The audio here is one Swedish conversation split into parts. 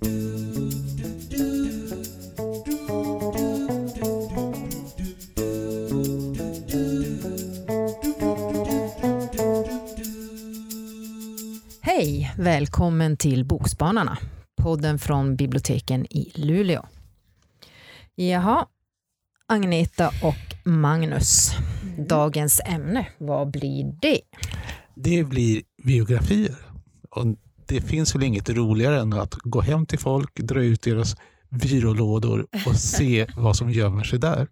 Hej! Välkommen till Bokspanarna, podden från biblioteken i Luleå. Jaha, Agneta och Magnus, dagens ämne, vad blir det? Det blir biografier. Och det finns väl inget roligare än att gå hem till folk, dra ut deras byrålådor och se vad som gömmer sig där.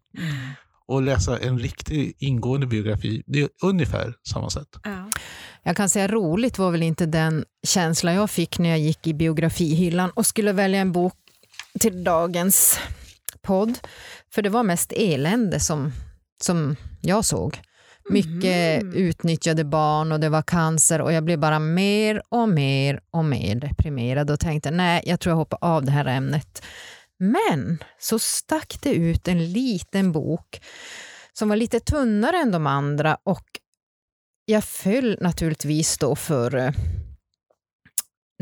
Och läsa en riktigt ingående biografi, det är ungefär samma sätt. Ja. Jag kan säga roligt var väl inte den känsla jag fick när jag gick i biografihyllan och skulle välja en bok till dagens podd. För det var mest elände som, som jag såg. Mycket Mhm. utnyttjade barn och det var cancer och jag blev bara mer och mer och mer deprimerad och tänkte nej, jag tror jag hoppar av det här ämnet. Men så stack det ut en liten bok som var lite tunnare än de andra och jag föll naturligtvis då för eh,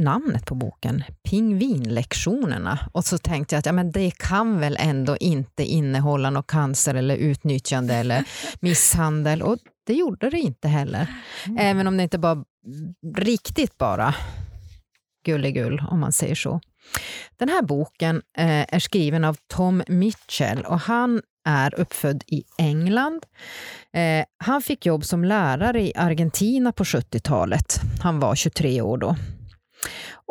namnet på boken, Pingvinlektionerna. Och så tänkte jag att ja, men det kan väl ändå inte innehålla något cancer eller utnyttjande eller misshandel. Och det gjorde det inte heller. Även om det inte var riktigt bara gulligull, om man säger så. Den här boken eh, är skriven av Tom Mitchell och han är uppfödd i England. Eh, han fick jobb som lärare i Argentina på 70-talet. Han var 23 år då.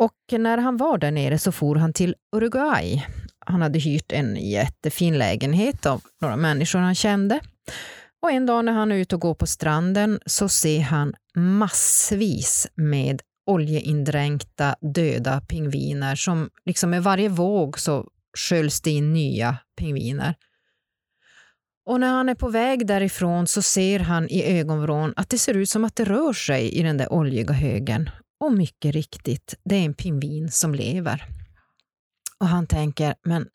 Och när han var där nere så for han till Uruguay. Han hade hyrt en jättefin lägenhet av några människor han kände. Och en dag när han är ute och går på stranden så ser han massvis med oljeindränkta döda pingviner som liksom med varje våg så sköljs det in nya pingviner. Och när han är på väg därifrån så ser han i ögonvrån att det ser ut som att det rör sig i den där oljiga högen. Och mycket riktigt, det är en pingvin som lever. Och han tänker, men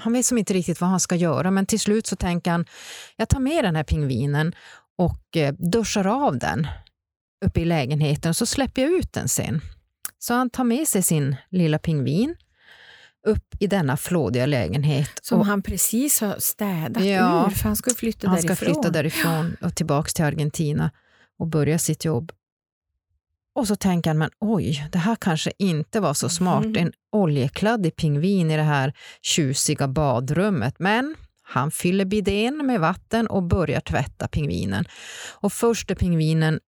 han vet som inte riktigt vad han ska göra, men till slut så tänker han, jag tar med den här pingvinen och eh, duschar av den uppe i lägenheten så släpper jag ut den sen. Så han tar med sig sin lilla pingvin upp i denna flådiga lägenhet. Som och han precis har städat Ja. ur, för han ska flytta han därifrån. ska flytta därifrån och tillbaka till Argentina och börja sitt jobb. Och så tänker han, men oj, det här kanske inte var så smart. Mhm. En oljekladdig pingvin i det här tjusiga badrummet. Men han fyller bidén med vatten och börjar tvätta pingvinen. Och först är pingvinen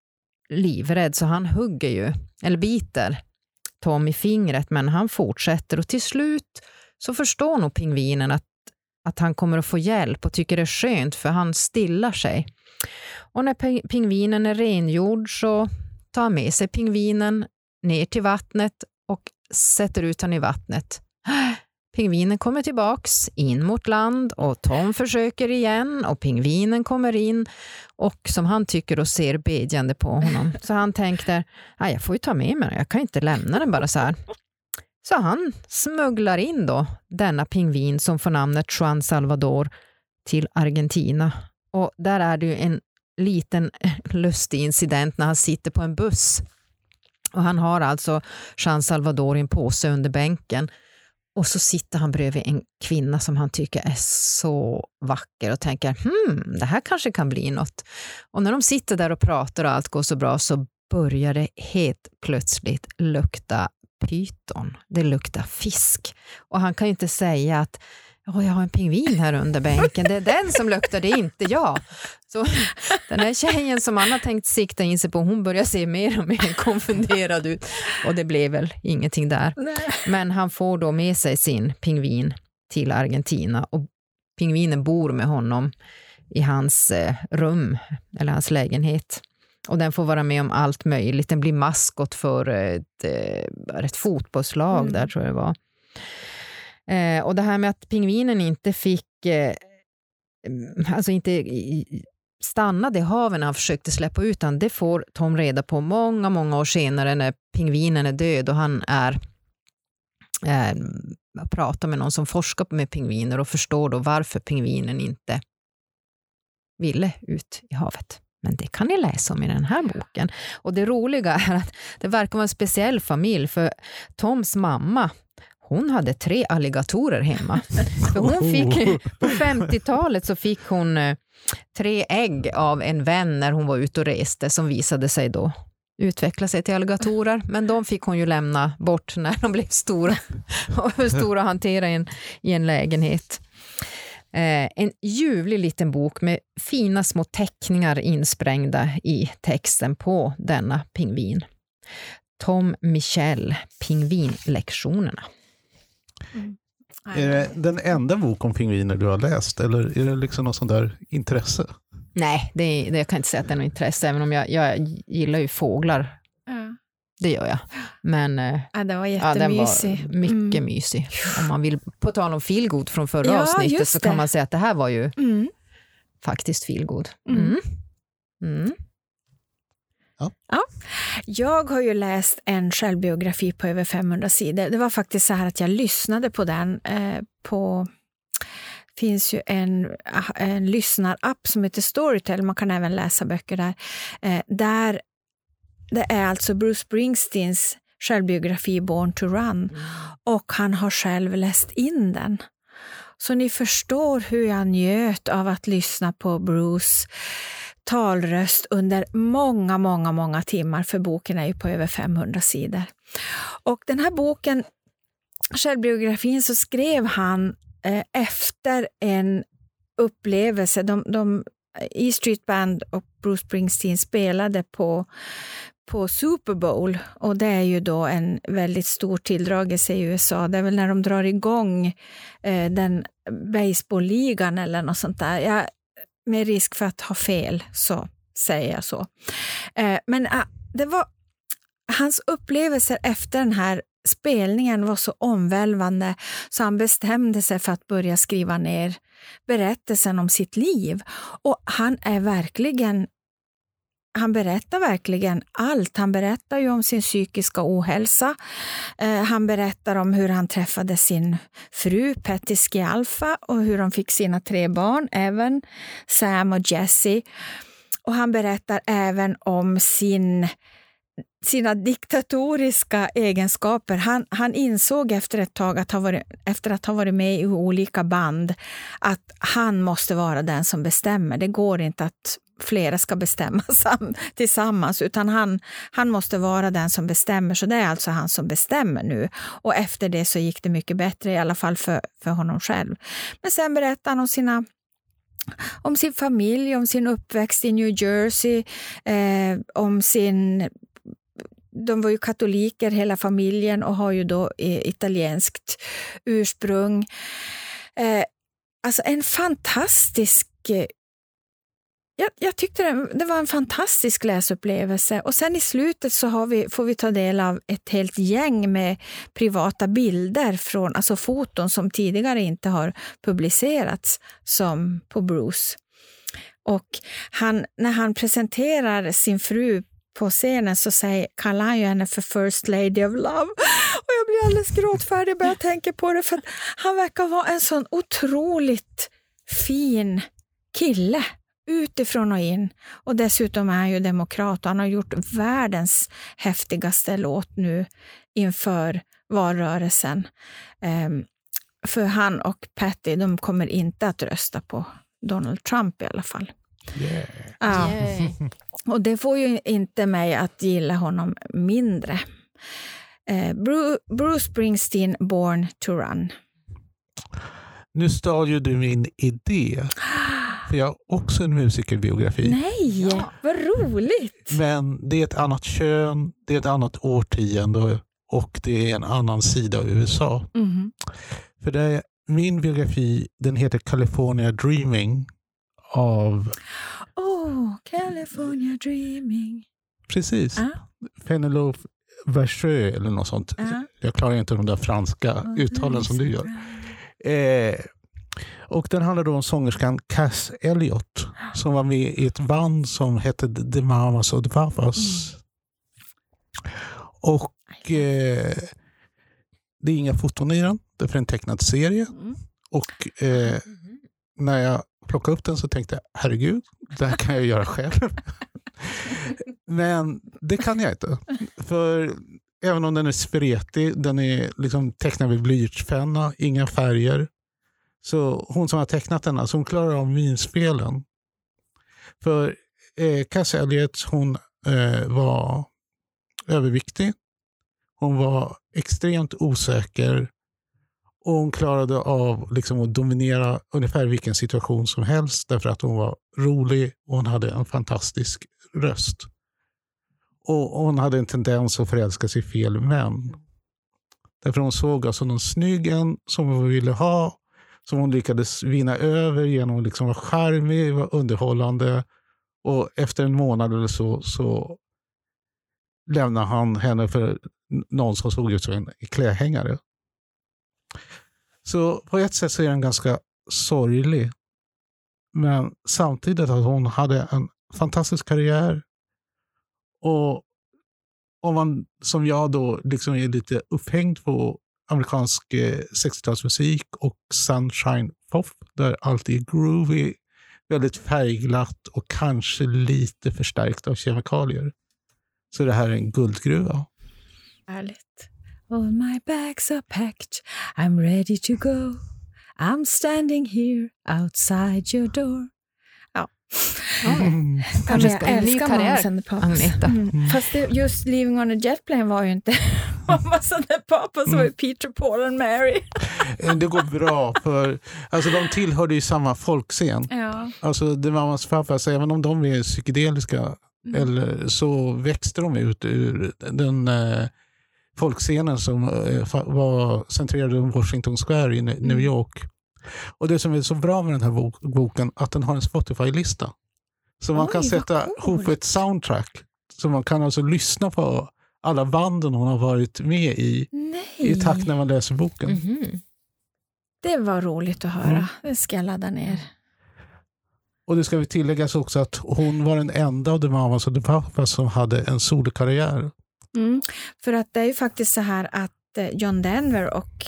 livrädd så han hugger ju, eller biter Tom i fingret, men han fortsätter och till slut så förstår nog pingvinen att, att han kommer att få hjälp och tycker det är skönt för han stillar sig. Och när ping- pingvinen är rengjord så tar han med sig pingvinen ner till vattnet och sätter ut honom i vattnet. Pingvinen kommer tillbaks in mot land och Tom försöker igen och pingvinen kommer in och som han tycker och ser bedjande på honom. Så han tänkte, ah, jag får ju ta med mig den, jag kan inte lämna den bara så här. Så han smugglar in då denna pingvin som får namnet Juan Salvador till Argentina. Och där är det ju en liten eh, lustig incident när han sitter på en buss. Och han har alltså Jean Salvador i en påse under bänken. Och så sitter han bredvid en kvinna som han tycker är så vacker och tänker hmm, det här kanske kan bli något. Och när de sitter där och pratar och allt går så bra så börjar det helt plötsligt lukta pyton. Det luktar fisk. Och han kan ju inte säga att "Åh, jag har en pingvin här under bänken, det är den som luktar, det är inte jag. Så den här tjejen som han har tänkt sikta in sig på, hon börjar se mer och mer konfunderad ut. Och det blev väl ingenting där. Nej. Men han får då med sig sin pingvin till Argentina och pingvinen bor med honom i hans eh, rum, eller hans lägenhet. Och den får vara med om allt möjligt. Den blir maskot för ett, eh, ett fotbollslag Mm. där, tror jag det var. Eh, och det här med att pingvinen inte fick, eh, alltså inte i- stannade i haven när han försökte släppa ut han, det får Tom reda på många, många år senare när pingvinen är död och han är eh, pratar med någon som forskar med pingviner och förstår då varför pingvinen inte ville ut i havet. Men det kan ni läsa om i den här boken. Och det roliga är att det verkar vara en speciell familj, för Toms mamma, hon hade tre alligatorer hemma. För hon fick, på 50-talet så fick hon eh, tre ägg av en vän när hon var ute och reste som visade sig då utveckla sig till alligatorer, men de fick hon ju lämna bort när de blev stora och stora att hantera i en, i en lägenhet. Eh, en ljuvlig liten bok med fina små teckningar insprängda i texten på denna pingvin. Tom Michel, Pingvinlektionerna. Är det den enda bok om pingviner du har läst eller är det liksom något sånt där intresse? Nej, det, är, det, jag kan inte säga att det är något intresse, även om jag, jag gillar ju fåglar. Ja. Det gör jag. Men eh, Ja, det var ja, den jättemysig. var mycket Mm. mysig. Om man vill, på tal om feelgood från förra Ja, avsnittet så kan man säga att det här var ju Mm. faktiskt feelgood. Mm. Mm. Mm. Jag har ju läst en självbiografi på över 500 sidor. Det var faktiskt så här att jag lyssnade på den eh, på finns ju en, en lyssnarapp som heter Storytel, man kan även läsa böcker där. Eh, där det är alltså Bruce Springsteens självbiografi Born to Run och han har själv läst in den. Så ni förstår hur jag njöt av att lyssna på Bruce talröst under många, många, många timmar, för boken är ju på över 500 sidor. Och den här boken, självbiografin, så skrev han eh, efter en upplevelse. De, de, E Street Band och Bruce Springsteen spelade på, på Super Bowl och det är ju då en väldigt stor tilldragelse i USA. Det är väl när de drar igång eh, den baseballligan eller något sånt där. Jag, med risk för att ha fel så säger jag så. Eh, men ah, det var hans upplevelser efter den här spelningen var så omvälvande så han bestämde sig för att börja skriva ner berättelsen om sitt liv. Och han är verkligen han berättar verkligen allt. Han berättar ju om sin psykiska ohälsa. Eh, han berättar om hur han träffade sin fru Petty Schialfa och hur de fick sina tre barn, även Sam och Jesse. Och han berättar även om sin sina diktatoriska egenskaper. Han, han insåg efter ett tag, att ha varit, efter att ha varit med i olika band, att han måste vara den som bestämmer. Det går inte att flera ska bestämma sam, tillsammans, utan han, han måste vara den som bestämmer. Så det är alltså han som bestämmer nu. Och efter det så gick det mycket bättre, i alla fall för, för honom själv. Men sen berättar han om sina om sin familj, om sin uppväxt i New Jersey, eh, om sin de var ju katoliker hela familjen och har ju då eh, italienskt ursprung. Eh, alltså en fantastisk... Eh, jag, jag tyckte det, det var en fantastisk läsupplevelse. Och sen i slutet så har vi, får vi ta del av ett helt gäng med privata bilder, från, alltså foton som tidigare inte har publicerats, som på Bruce. Och han, när han presenterar sin fru på scenen så säger, kallar han ju henne för First Lady of Love. Och jag blir alldeles gråtfärdig bara jag tänker på det. För han verkar vara en sån otroligt fin kille utifrån och in. Och dessutom är han ju demokrat och han har gjort världens häftigaste låt nu inför valrörelsen. Um, för han och Patty, de kommer inte att rösta på Donald Trump i alla fall. Yeah. Ja. Och det får ju inte mig att gilla honom mindre. Eh, Bru- Bruce Springsteen, Born to Run. Nu stal ju du min idé. För jag har också en musikerbiografi. Nej, Ja. vad roligt! Men det är ett annat kön, det är ett annat årtionde och det är en annan sida av USA. Mhm. För det är, min biografi den heter California Dreaming av, Oh, California dreaming. precis, Ja. Penelope Versö eller något sånt. Ja. Jag klarar inte de där franska uttalen som du gör. Eh, och den handlar då om sångerskan Cass Elliot som var med i ett band som hette The Mamas och the Papas. Och eh, det är inga foton i den, det är för en tecknad serie. Mm. Och eh, när jag plockade upp den så tänkte jag, herregud, det här kan jag göra själv. Men det kan jag inte. För även om den är spretig, den är liksom tecknad med blyertspenna, inga färger. Så hon som har tecknat den, alltså hon klarar av minspelen. För eh, Cass Elliot, hon eh, var överviktig. Hon var extremt osäker och hon klarade av liksom att dominera ungefär vilken situation som helst därför att hon var rolig och hon hade en fantastisk röst. Och hon hade en tendens att förälska sig i fel män. Därför hon såg alltså någon snygg en som hon ville ha, som hon lyckades vinna över genom att liksom vara charmig, vara underhållande. Och efter en månad eller så, så lämnade han henne för någon som såg ut som en klädhängare. Så på ett sätt så är den ganska sorglig. Men samtidigt att hon hade en fantastisk karriär. Och om man som jag då liksom är lite upphängd på amerikansk 60-talsmusik och Sunshine Pop där allt är groovy, väldigt färgglatt och kanske lite förstärkt av kemikalier. Så det här är en guldgruva. Härligt. All my bags are packed, I'm ready to go. I'm standing here outside your door. Ja. Mm. Kanske ska en ny karriär, Agneta. Mm. Fast det, just Living on a Jet Plane var ju inte Mammas and the Papas var ju mm. Peter, Paul and Mary. Eh, det går bra, för alltså, de tillhörde ju samma folkscen. Ja. Alltså, det Mammas Papas, även om de är psykedeliska, mm. eller, så växte de ut ur den eh, folkscenen som eh, var centrerad runt Washington Square i New mm. York. Och Det som är så bra med den här boken att den har en Spotify-lista. Så man Oj, kan sätta ihop ett soundtrack. Så man kan alltså lyssna på alla banden hon har varit med i Nej. i takt när man läser boken. Mm -hmm. Det var roligt att höra. Mm. Det ska jag ladda ner. Och det ska vi tilläggas också att hon var den enda av The Mamas och The Papas som hade en solokarriär. Mm, för att det är ju faktiskt så här att eh, John Denver och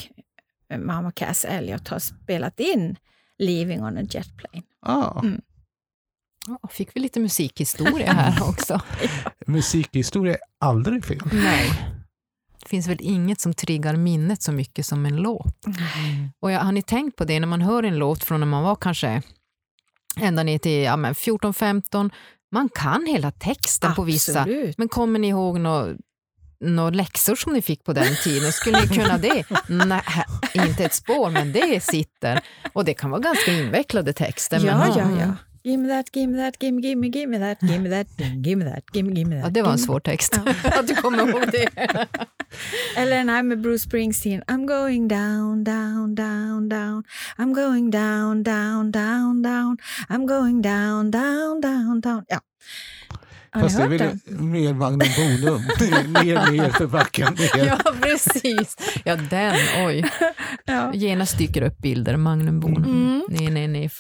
eh, mamma Cass Elliot har spelat in Leaving on a Jet Plane. Ah. Mm. Ja, fick vi lite musikhistoria här också. Musikhistoria är aldrig fel. Nej. Det finns väl inget som triggar minnet så mycket som en låt. Mm. Och jag, har ni tänkt på det när man hör en låt från när man var kanske ända ner till ja, 14-15, man kan hela texten Absolut. på vissa. Men kommer ni ihåg något några läxor som ni fick på den tiden? Skulle ni kunna det? Nej, inte ett spår, men det sitter. Och det kan vara ganska invecklade texter. Ja, men, ja, ja. Give me that, give me that, give me, give me, give me that, give me that, give me that, give me, give me that. Ja, det var en svår text. Att du kommer ihåg det. Eller den här med Bruce Springsteen. I'm going down, down, down, down. I'm going down, down, down, down. I'm going down, down, down, down. Ja. Har Fast jag ville mer Magnum Bonum. ner, ner för backen. Ner. Ja, precis. Ja, den. Oj. Ja. Genast dyker upp bilder. Magnum Bonum. Mm. Nej, nej, nej.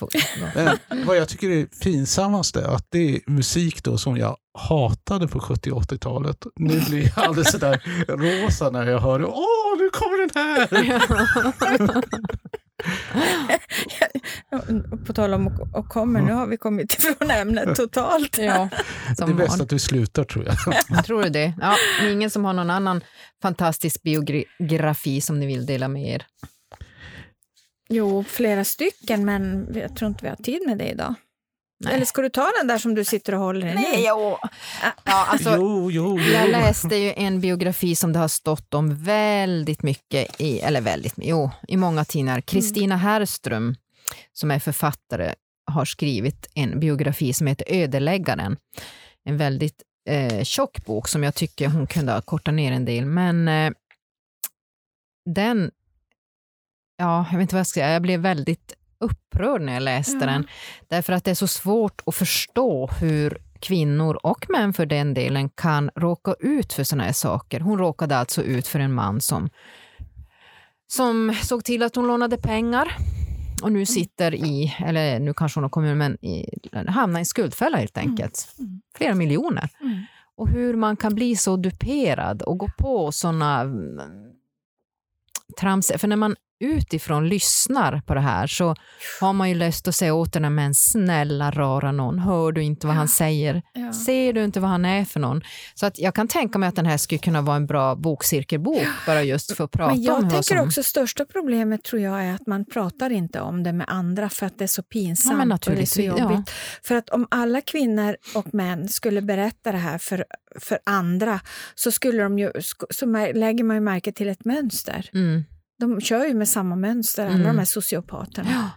Men vad jag tycker är pinsammaste är att det är musik då som jag hatade på 70 80-talet. Nu blir jag alldeles sådär rosa när jag hör Åh, nu kommer den här! På tal om att kommer, nu har vi kommit ifrån ämnet totalt. Ja, det är bäst att vi slutar tror jag. tror det. Ja, ingen som har någon annan fantastisk biografi som ni vill dela med er? Jo, flera stycken, men jag tror inte vi har tid med det idag. Nej. Eller ska du ta den där som du sitter och håller i Nej, jo. Ja, alltså, jo, jo, jo. Jag läste ju en biografi som det har stått om väldigt mycket i, eller väldigt, jo, i många tidningar. Kristina mm. Herrström, som är författare, har skrivit en biografi som heter Ödeläggaren. En väldigt eh, tjock bok som jag tycker hon kunde ha kortat ner en del, men eh, den, ja, jag vet inte vad jag ska säga, jag blev väldigt upprörd när jag läste mm. den. Därför att det är så svårt att förstå hur kvinnor och män för den delen kan råka ut för såna här saker. Hon råkade alltså ut för en man som, som såg till att hon lånade pengar och nu sitter i, eller nu kanske hon har kommit, men i, hamnar i en skuldfälla helt mm. enkelt. Mm. Flera miljoner. Mm. Och hur man kan bli så duperad och gå på såna mm, trams. För när man utifrån lyssnar på det här så har man ju lust att säga åt den men snälla rara någon, hör du inte vad han säger? Ja. Ser du inte vad han är för någon? Så att jag kan tänka mig att den här skulle kunna vara en bra bokcirkelbok, bara just för att prata Men jag om vad tänker som... också största problemet tror jag är att man pratar inte om det med andra för att det är så pinsamt Ja, och det är så ja. jobbigt. För att om alla kvinnor och män skulle berätta det här för, för andra så, skulle de ju, så lägger man ju märke till ett mönster. Mm. De kör ju med samma mönster, alla Mm. de här sociopaterna. Ja.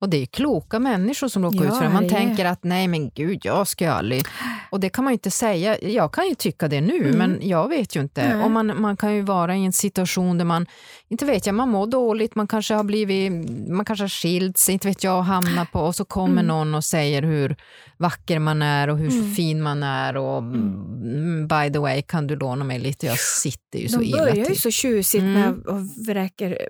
Och det är kloka människor som råkar Ja, ut för det. Man det tänker att nej men gud, jag ska ju aldrig... Och det kan man ju inte säga. Jag kan ju tycka det nu, Mm. men jag vet ju inte. Och man, man kan ju vara i en situation där man, inte vet jag, man mår dåligt, man kanske har blivit, man kanske har skilt sig, inte vet jag, och hamnat på, och så kommer Mm. någon och säger hur vacker man är och hur Mm. fin man är och mm, by the way, kan du låna mig lite? Jag sitter ju så De illa börjar ju till. så tjusigt Mm. med och vräker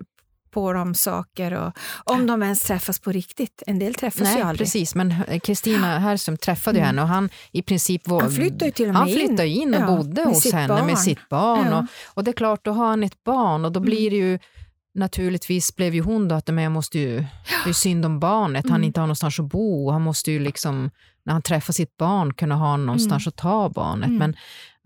på dem saker, och, om de ens träffas på riktigt. En del träffas ju Nej, aldrig. precis. Men Kristina Herrström träffade ju Mm. henne och han i princip var... Han flyttade ju till och med Han flyttade in och Ja, bodde hos henne barn. med sitt barn. Ja. Och, och det är klart, då har han ett barn och då Mm. blir det ju Naturligtvis blev ju hon då att men jag måste ju, det är ju synd om barnet, han Mm. inte har någonstans att bo. Han måste ju liksom, när han träffar sitt barn, kunna ha någonstans att ta barnet. Mm. Men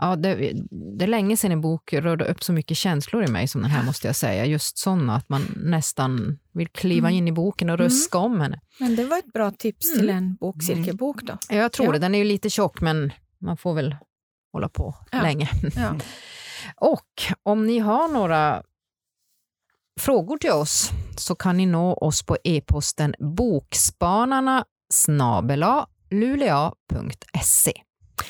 ja, det, det är länge sedan en bok rörde upp så mycket känslor i mig som den här måste jag säga. Just sådana, att man nästan vill kliva Mm. in i boken och ruska om henne. Men det var ett bra tips till en bokcirkelbok då. Ja, Jag tror Ja. det. Den är ju lite tjock, men man får väl hålla på Ja. länge. Ja. Och om ni har några frågor till oss så kan ni nå oss på e-posten bokspanarna snabela luleå.se.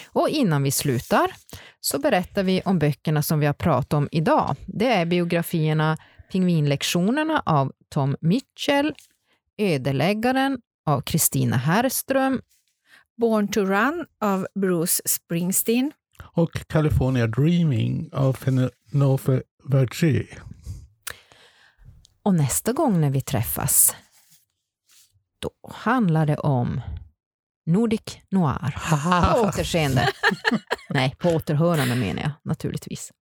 Och innan vi slutar så berättar vi om böckerna som vi har pratat om idag. Det är biografierna Pingvinlektionerna av Tom Mitchell, Ödeläggaren av Kristina Herrström Born to Run av Bruce Springsteen. Och California Dreaming av Penelope Verger. Och nästa gång när vi träffas, då handlar det om Nordic Noir. På återseende. Nej, på återhörande menar jag naturligtvis.